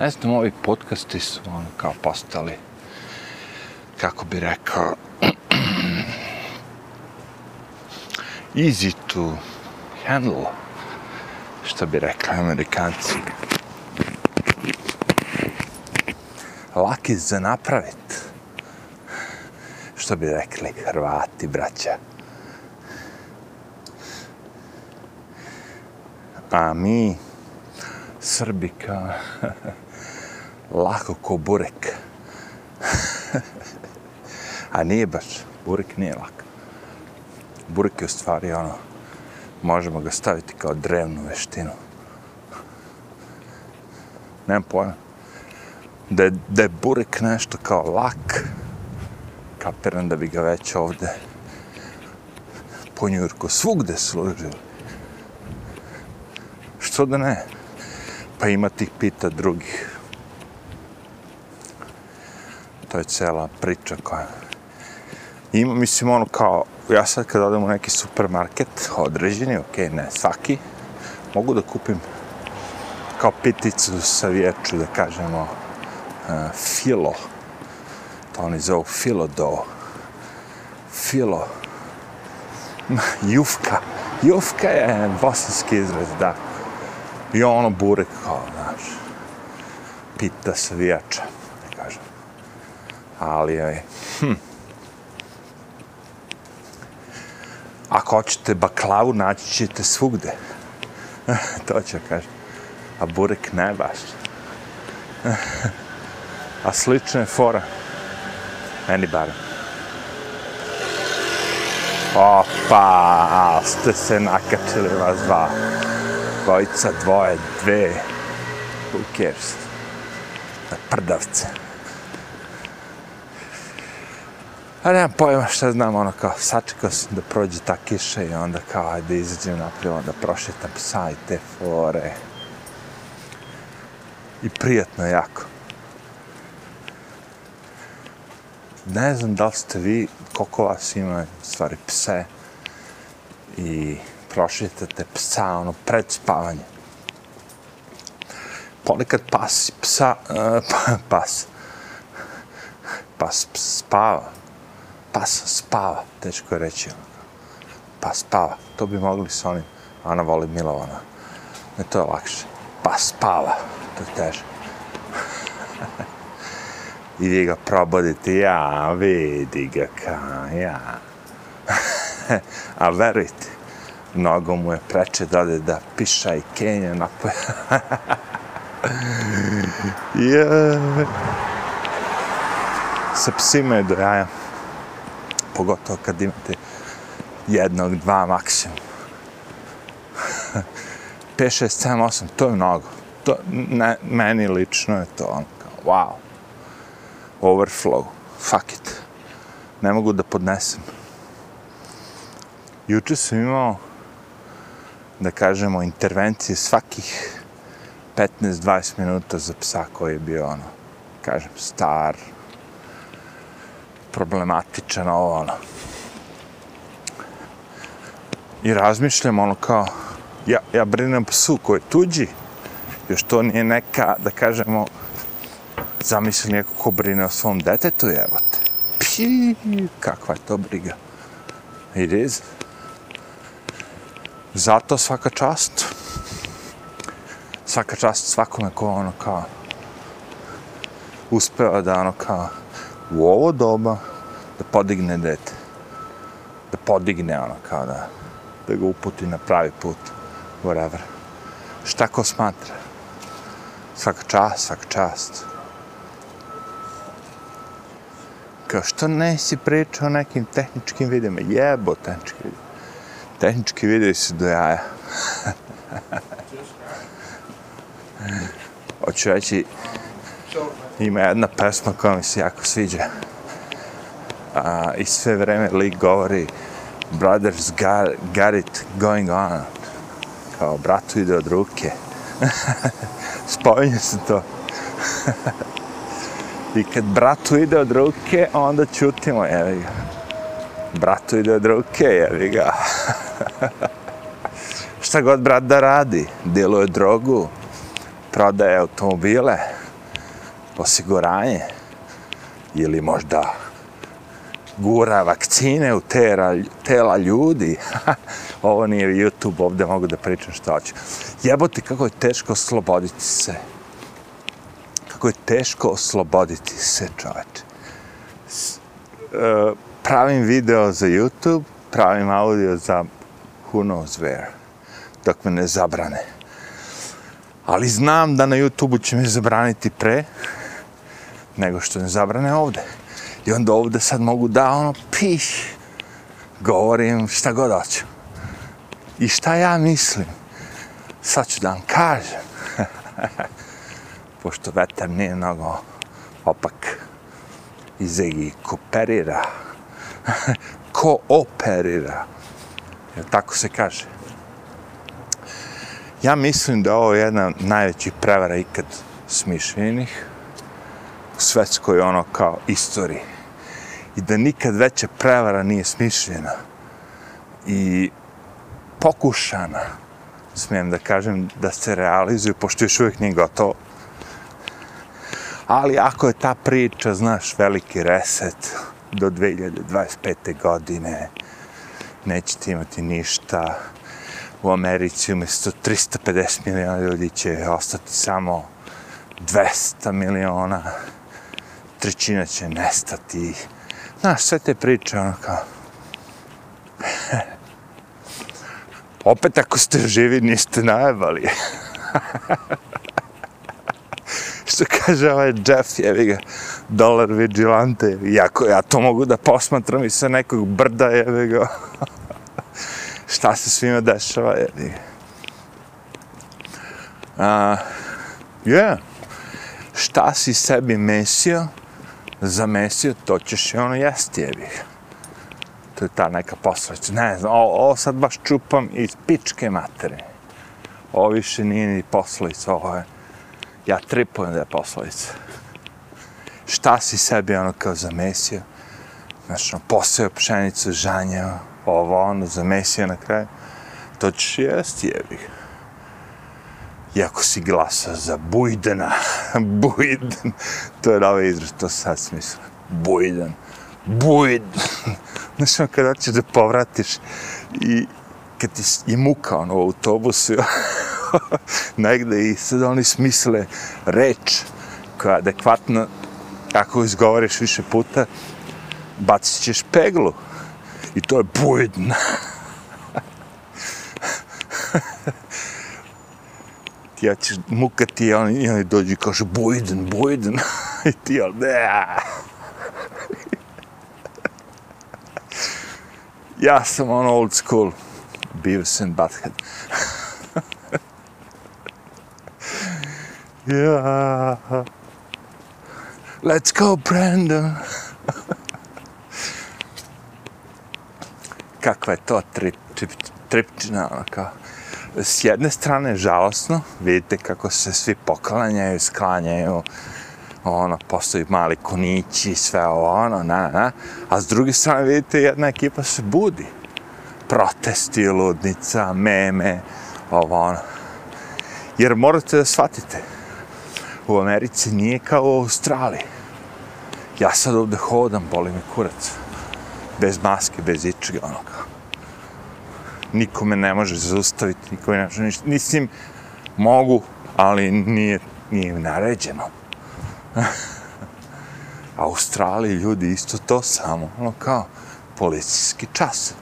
Ne znam, ovi podcasti su ono kao postali, kako bi rekao, easy to handle, što bi rekli amerikanci. Laki za napravit, što bi rekli Hrvati, braća. A mi, Srbi, kao, lako ko burek. A nije baš, burek nije lak. Burek je u stvari ono, možemo ga staviti kao drevnu veštinu. Nemam pojma. Da je, da je burek nešto kao lak, kapiram da bi ga već ovde po Njurku svugde služili. Što da ne? Pa ima tih pita drugih. To je cela priča koja... Ima, mislim, ono kao, ja sad kad odem u neki supermarket, određeni, ok, ne svaki, mogu da kupim kao piticu sa vječu, da kažemo, uh, filo. To oni zovu filo do. Filo. Jufka. Jufka je bosanski izraz, da. I ono burek kao, znaš, pita sa vijača. Ali, je, hm. Ako hoćete baklavu, naći ćete svugde. to ću kažem. A burek ne baš. A slična je fora. Meni barem. Opa, ste se nakačili vas dva. Dvojica, dvoje, dve. Who cares? Na prdavce. A nemam pojma šta znam, ono kao, sačekao sam da prođe ta kiša i onda kao, ajde izađem naprijed, onda prošetam psa i te fore. I prijatno jako. Ne znam da li ste vi, koliko vas ima, stvari, pse i prošetate psa, ono, pred spavanje. Ponekad pas psa, uh, pas, pas spava, pas spava, teško je reći. Pas spava, to bi mogli sa onim, Ana voli Milovana. Ne, to je lakše. Pas spava, to je teže. I vi ga probudite, ja, vidi ga ka, ja. A verujte, mnogo mu je preče da ode da piša i kenja napoje. yeah. Sa psima je do jaja pogotovo kad imate jednog, dva maksimum. 5, 6, 7, 8, to je mnogo. To, ne, meni lično je to ono kao, wow. Overflow. Fuck it. Ne mogu da podnesem. Juče sam imao, da kažemo, intervencije svakih 15-20 minuta za psa koji je bio, ono, kažem, star, problematičan, ovo ono. I razmišljam ono kao, ja, ja brinem psu koji je tuđi, još to nije neka, da kažemo, zamisli neko ko brine o svom detetu, jebote. Pi, kakva je to briga. It is. Zato svaka čast. Svaka čast svakome ko ono kao uspeo da ono kao u ovo doba da podigne dete. Da podigne ono kao da, da ga uputi na pravi put. Whatever. Šta ko smatra? Svaka čast, svaka čast. Kao što ne si pričao o nekim tehničkim videima? Jebo tehnički video. Tehnički video su do jaja. Hoću reći, ima jedna pesma koja mi se jako sviđa. A, I sve vreme lik govori Brothers got, got it going on. Kao, bratu ide od ruke. Spominje se to. I kad bratu ide od ruke, onda čutimo, jevi ga. Bratu ide od ruke, jevi ga. Šta god brat da radi, djeluje drogu, prodaje automobile, osiguranje ili možda gura vakcine u tera, tela ljudi. Ovo nije YouTube, ovdje mogu da pričam što hoću. Jebote, kako je teško osloboditi se. Kako je teško osloboditi se, čoveče. E, pravim video za YouTube, pravim audio za who knows where, dok me ne zabrane. Ali znam da na YouTube-u će me zabraniti pre, nego što ne zabrane ovde. I onda ovde sad mogu da ono piš, govorim šta god hoću. I šta ja mislim, sad ću da vam kažem. Pošto vetar nije mnogo opak. Izegi kooperira. Kooperira. Jer tako se kaže? Ja mislim da ovo je jedna najvećih prevara ikad smišljenih u svetskoj ono kao istoriji. I da nikad veća prevara nije smišljena i pokušana, smijem da kažem, da se realizuju, pošto još uvijek nije gotovo. Ali ako je ta priča, znaš, veliki reset do 2025. godine, nećete imati ništa, u Americi umjesto 350 miliona ljudi će ostati samo 200 miliona, trećina će nestati. Znaš, sve te priče, ono kao... Opet ako ste živi, niste najebali. Što kaže ovaj Jeff, jevi ga, dolar vigilante, iako ja to mogu da posmatram i sa nekog brda, jevi ga. šta se svima dešava, jebi. Uh, yeah. Šta si sebi mesio, zamesio, to ćeš i ono jesti, jebi. To je ta neka posledica. Ne znam, ovo, ovo sad baš čupam iz pičke materije. Ovo više nije ni poslovica, ovo je... Ja tripujem da je poslovica. Šta si sebi ono kao zamesio? Znači, ono, poseo pšenicu, žanjao, ovo, ono, zamesio na kraju, to ćeš jesti, I ako si glasa za Bujdena, Bujden, to je novi izraz, to sad smisla. Bujden, Bujden. Znaš, ono, kada ćeš da povratiš i kad ti je muka, ono, u autobusu, negde i sad oni smisle reč koja je adekvatna, ako izgovoriš više puta, bacit ćeš peglu i to je Bujden ti ja ćeš mukati i oni, oni dođu i kaže Bojden, Bojden, I ti ja, ne. ja sam on old school. Beavis and Butthead. yeah. Let's go, Brandon. kakva je to trip, trip, tripčina, ono kao. S jedne strane, žalosno, vidite kako se svi poklanjaju, sklanjaju, ono, postoji mali konići, sve ovo, ono, na, na, a s druge strane, vidite, jedna ekipa se budi. Protesti, ludnica, meme, ovo, ono. Jer morate da shvatite, u Americi nije kao u Australiji. Ja sad ovde hodam, boli mi kurac bez maske, bez ičega, ono kao. Nikome ne može zaustaviti, nikome ne može ništa. Mislim, mogu, ali nije, nije im naređeno. Australiji ljudi isto to samo, ono kao policijski čas.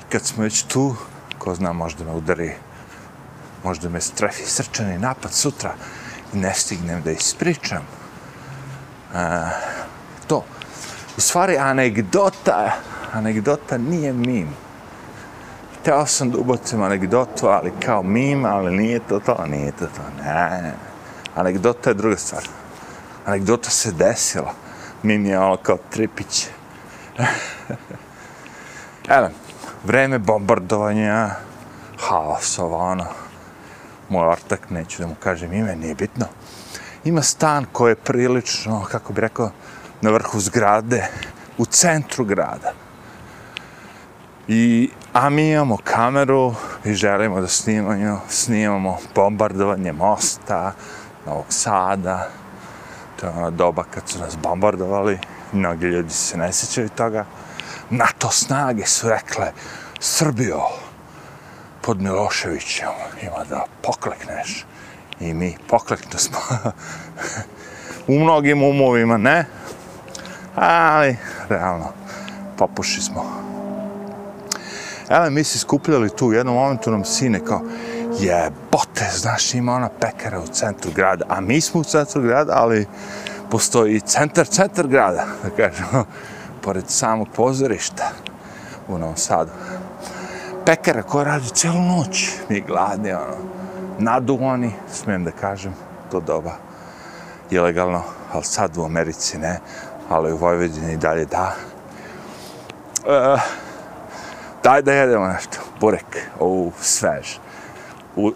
I kad smo već tu, ko zna, možda me udari, možda me strefi srčani napad sutra i ne stignem da ispričam. Uh, to, U stvari, anegdota, anegdota nije mim. Hteo sam da ubacim anegdotu, ali kao mim, ali nije to to, nije to to. Ne, anegdota je druga stvar. Anegdota se desila. Mim je ono kao tripić. Evo, vreme bombardovanja, haos, ovo ono. Moj ortak, neću da mu kažem ime, nije bitno. Ima stan koji je prilično, kako bi rekao, na vrhu zgrade, u centru grada. I, a mi imamo kameru i želimo da snimamo, snimamo bombardovanje mosta, Novog Sada, to je ona doba kad su nas bombardovali, mnogi ljudi se ne sjećaju toga. NATO snage su rekle, Srbijo, pod Miloševićem ima da poklekneš. I mi pokleknu smo. u mnogim umovima ne, ali realno popuši smo. Evo, mi se skupljali tu, u jednom momentu nam sine kao, jebote, znaš, ima ona pekara u centru grada, a mi smo u centru grada, ali postoji i centar, centar grada, da kažemo, pored samog pozorišta u Novom Sadu. Pekara koja radi celu noć, mi gladni, ono, naduvani, smijem da kažem, to doba ilegalno, ali sad u Americi ne, ali u Vojvodini dalje da. E, daj da jedemo nešto, burek, u svež. U...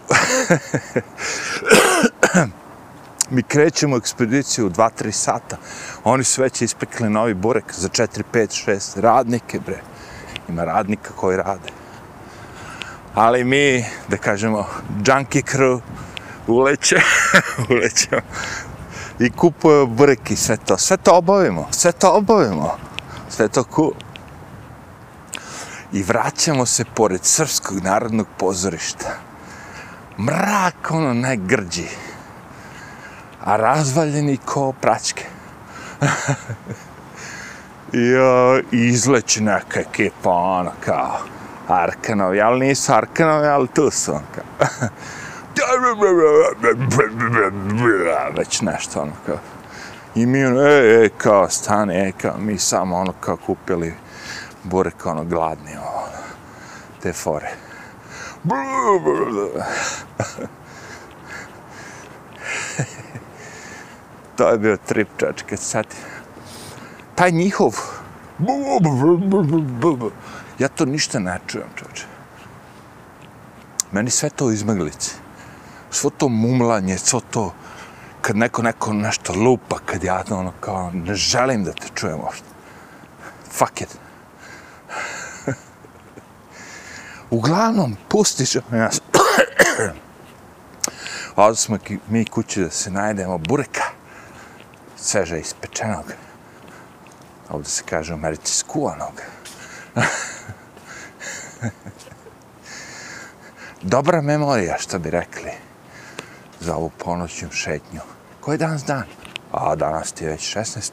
Mi krećemo ekspediciju u 2-3 sata. Oni su već ispekli novi burek za 4, 5, 6 radnike, bre. Ima radnika koji rade. Ali mi, da kažemo, junkie crew, uleće, ulećemo i kupuje burek i sve to. Sve to obavimo, sve to obavimo. Sve to cool. I vraćamo se pored Srpskog narodnog pozorišta. Mrak, ono, najgrđi. A razvaljeni ko pračke. I, o, I neka ekipa, ono, kao, Arkanovi, ali nisu Arkanovi, ali tu su, on kao. već nešto ono kao. I mi ono, e, e, kao, stane, e, kao, mi samo ono kao kupili burek, ono, gladni, ono, te fore. to je bio trip, čačke, sad. Taj njihov, ja to ništa ne čujem, čoče. Meni sve to izmaglice. svo to mumlanje, svo to kad neko neko nešto lupa, kad ja ono kao ne želim da te čujem uopšte. Fuck it. Uglavnom, pustiš nas. Ovdje smo mi kući da se najdemo bureka. Sveže ispečenog. Ovdje se kaže u Americi skuvanog. Dobra memorija, što bi rekli za ovu ponoćnju šetnju. Koji je danas dan? A danas ti je već 16.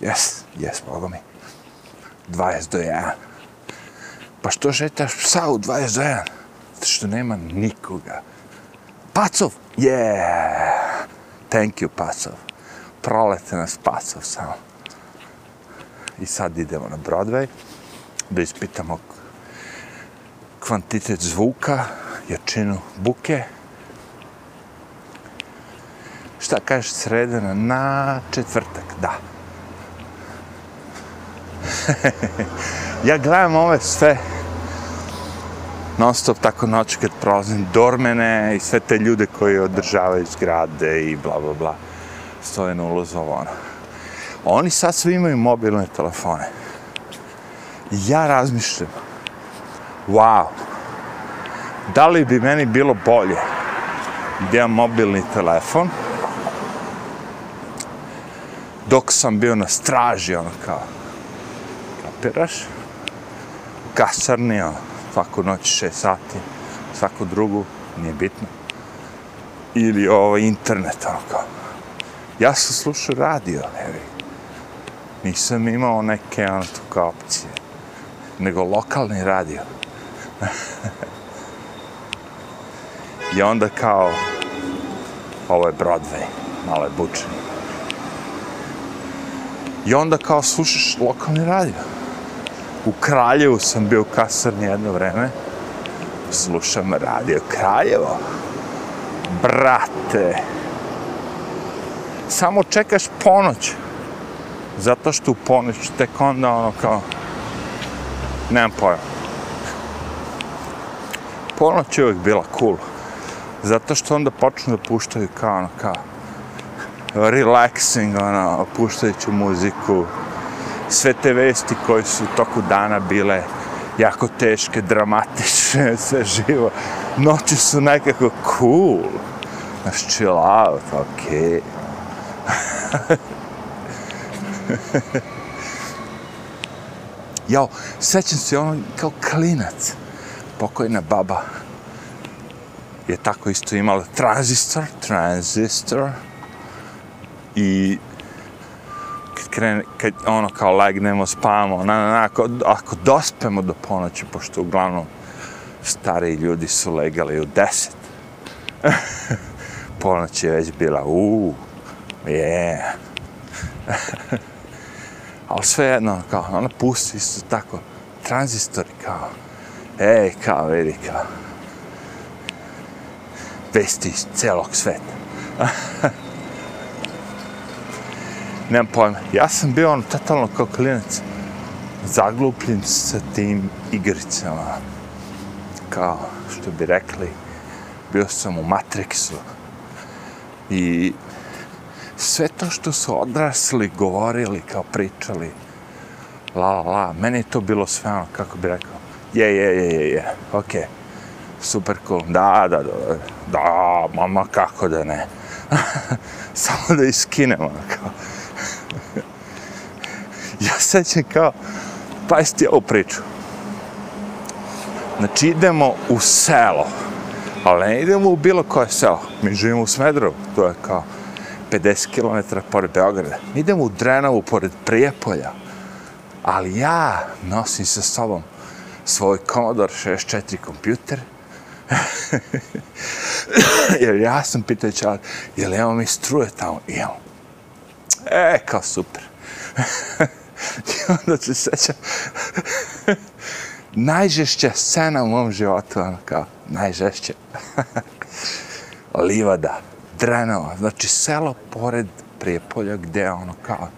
Jes, jes, bogo mi. 20 do 1. Pa što šetaš psa u 21? Zato što nema nikoga. Pacov? Yeah! Thank you, Pacov. Prolete nas Pacov samo. I sad idemo na Broadway da ispitamo kvantitet zvuka, jačinu buke šta kažeš sredena na četvrtak, da. ja gledam ove sve non stop tako noć kad prolazim dormene i sve te ljude koji održavaju zgrade i bla bla bla stoje na ulazu ono. Oni sad svi imaju mobilne telefone. Ja razmišljam, wow, da li bi meni bilo bolje da imam mobilni telefon dok sam bio na straži, ono kao, kapiraš? Kasarni, ono, svaku noć 6 sati, svaku drugu, nije bitno. Ili ovo, internet, ono kao. Ja sam slušao radio, evi. Nisam imao neke, ono, tu kao opcije. Nego lokalni radio. I onda kao, ovo je Broadway, malo je bučan. I onda kao slušaš lokalni radio. U Kraljevu sam bio u kasarni jedno vreme. Slušam radio Kraljevo. Brate. Samo čekaš ponoć. Zato što u ponoć tek onda ono kao... Nemam pojma. Ponoć je uvijek bila cool. Zato što onda počnu da puštaju kao ono kao relaxing, ono, puštajuću muziku, sve te vesti koje su toku dana bile jako teške, dramatične, sve živo. Noći su nekako cool. Znaš, chill out, okej. Okay. Jao, sećam se ono kao klinac. Pokojna baba je tako isto imala tranzistor, tranzistor. I krene, kad ono kao legnemo, spavamo, na, na, na, ako, ako dospemo do ponoći, pošto uglavnom stari ljudi su legali u deset. Ponoć je već bila, uuu, je. Yeah. Ali sve jedno, kao, ona pusti isto tako, tranzistori, kao, ej, kao, vidi, kao, vesti iz celog sveta. Nemam pojma. Ja sam bio ono totalno kao klinac zaglupljen sa tim igricama. Kao, što bi rekli, bio sam u Matrixu. I sve to što su odrasli, govorili, kao pričali, la, la, la, meni je to bilo sve ono, kako bi rekao, je, je, je, je, je, okej, okay. super cool, da, da, da, da, mama, kako da ne, samo da iskinem, ono, kao, ja sećam kao, pa jeste ovu priču, znači idemo u selo, ali ne idemo u bilo koje selo, mi živimo u Smedrovu, to je kao, 50 km pored Beograda. Mi idemo u Drenovu pored Prijepolja. Ali ja nosim sa sobom svoj Commodore 64 kompjuter. Jer ja sam pitao čar, je li imamo mi struje tamo? Imamo. E, kao super. I onda se sećam najžešća scena u mom životu, ono kao, najžešća. Livada. Drenova, znači selo pored Prijepolja gdje ono kao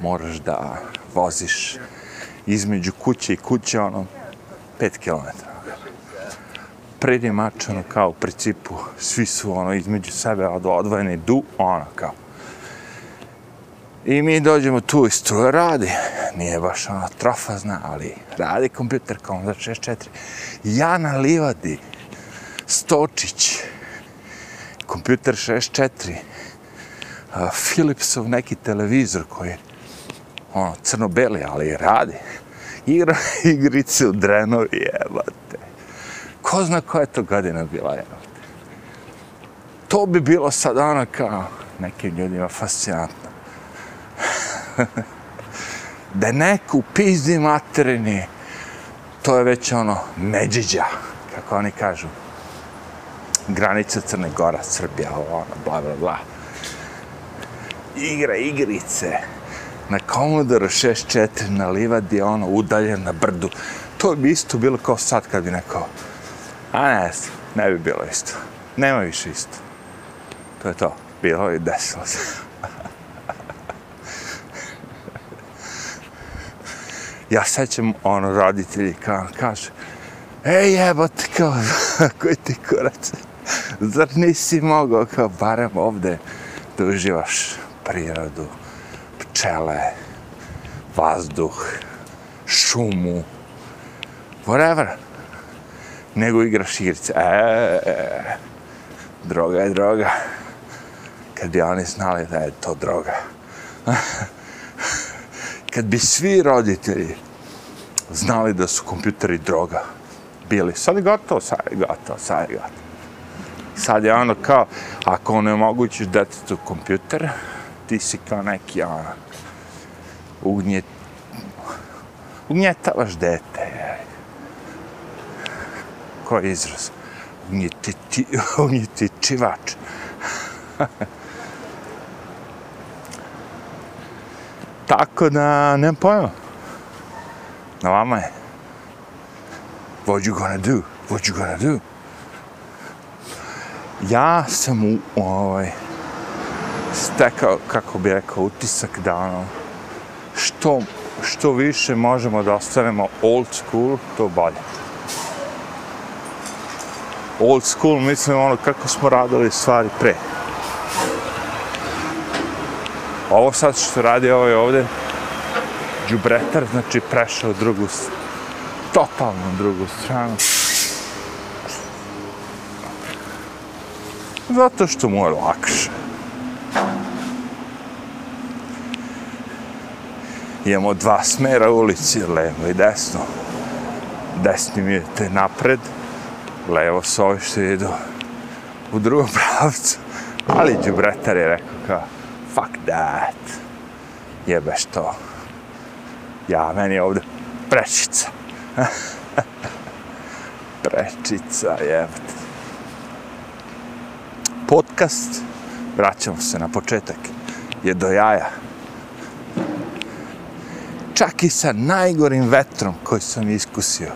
moraš da voziš između kuće i kuće ono 5 km. Predi mač ono kao u principu svi su ono između sebe odvojeni du ono kao. I mi dođemo tu i struja radi. Nije baš ona trofazna, ali radi kompjuter kao 64. Ja na livadi, Stočić, kompjuter 64, a, Philipsov neki televizor koji je ono, crno-beli, ali radi. Igra igrice u Drenovi, jebate. Ko zna koja je to godina bila, jebate. To bi bilo sad ono kao nekim ljudima fascinantno. da neku pizdi materini, to je već ono međiđa, kako oni kažu granica Crne Gora, Srbija, ono, bla, bla, bla. Igra igrice na Commodore 64 na livadi, ono, udaljen na brdu. To bi isto bilo kao sad kad bi neko... A ne, ne bi bilo isto. Nema više isto. To je to. Bilo i desilo se. Ja sećam ono roditelji kao kaže ej jebote kao koji ti kurac zar nisi mogao kao barem ovde da uživaš prirodu, pčele, vazduh, šumu, whatever, nego igraš igrice. E, e, droga je droga. Kad bi oni znali da je to droga. Kad bi svi roditelji znali da su kompjuteri droga, bili, sad je gotovo, sad je gotovo, sad je gotovo. Sad je ono kao, ako ne mogućiš detetu kompjuter, ti si kao neki ono, ugnjet, ugnjetavaš dete. Je. Koji izraz? Ugnjeti, ugnjetičivač. Tako da, nemam pojma. Na vama je. What you gonna do? What you gonna do? ja sam u ovaj stekao, kako bi rekao, utisak da ono, što, što više možemo da ostanemo old school, to bolje. Old school, mislim, ono, kako smo radili stvari pre. Ovo sad što radi ovaj ovde, džubretar, znači prešao drugu, totalno drugu stranu. zato što mu je lakše. Imamo dva smera ulici, levo i desno. Desni mi je napred, levo s ovi što idu u drugom pravcu. Ali Đubretar je rekao kao, dat. Jebeš to. Ja, meni je ovde prečica. prečica, jebate. Podcast, vraćamo se na početak, je do jaja. Čak i sa najgorim vetrom koji sam iskusio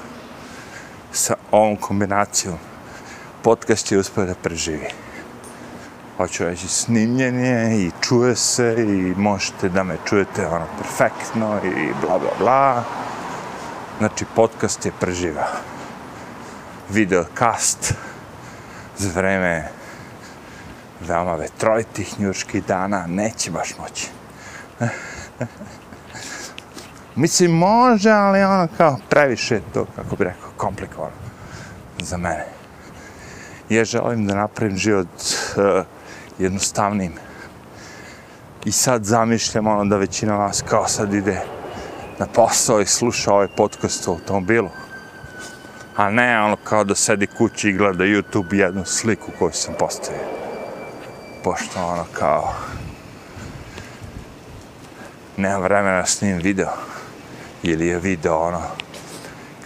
sa ovom kombinacijom, podcast će uspio da preživi. Hoću reći, snimljen je i čuje se i možete da me čujete ono perfektno i bla bla bla. Znači, podcast je preživao. Videocast za vreme veoma vetrovitih njurških dana neće baš moći. Mislim, može, ali ono kao previše to, kako bi rekao, komplikovano za mene. Ja želim da napravim život uh, jednostavnim. I sad zamišljam ono da većina vas kao sad ide na posao i sluša ovaj podcast u automobilu. A ne ono kao da sedi kući i gleda YouTube jednu sliku koju sam postavio. Pošto ono kao nema vremena snim video. Ili je video ono,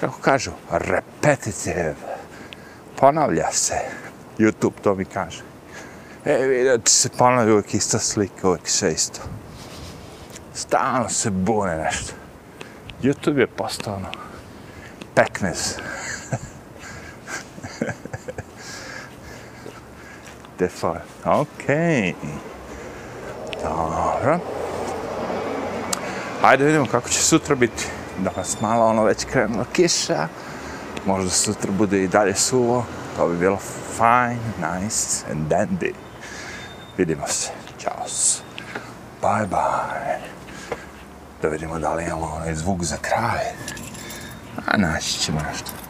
kako kažu, repetitive. Ponavlja se. YouTube to mi kaže. E, video ti se ponavlja uvijek ista slika, uvijek sve isto. Stalno se bune nešto. YouTube je postao ono, pekmez. Defar. Okej. Okay. Dobro. Ajde vidimo kako će sutra biti. Danas malo ono već krenula kiša. Možda sutra bude i dalje suvo. To bi bilo fine, nice and dandy. Vidimo se. Ćao. Bye bye. Da vidimo da li imamo onaj zvuk za kraj. A naći ćemo nešto.